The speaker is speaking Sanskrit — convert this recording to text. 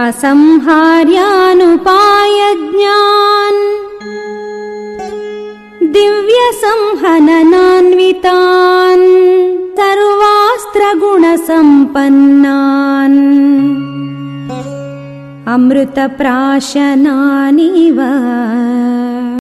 असंहार्यानुपायज्ञान्। दिव्यसंहननान्वितान्। सर्वास्त्रगुणसम्पन्नान् अमृतप्राशनानिव।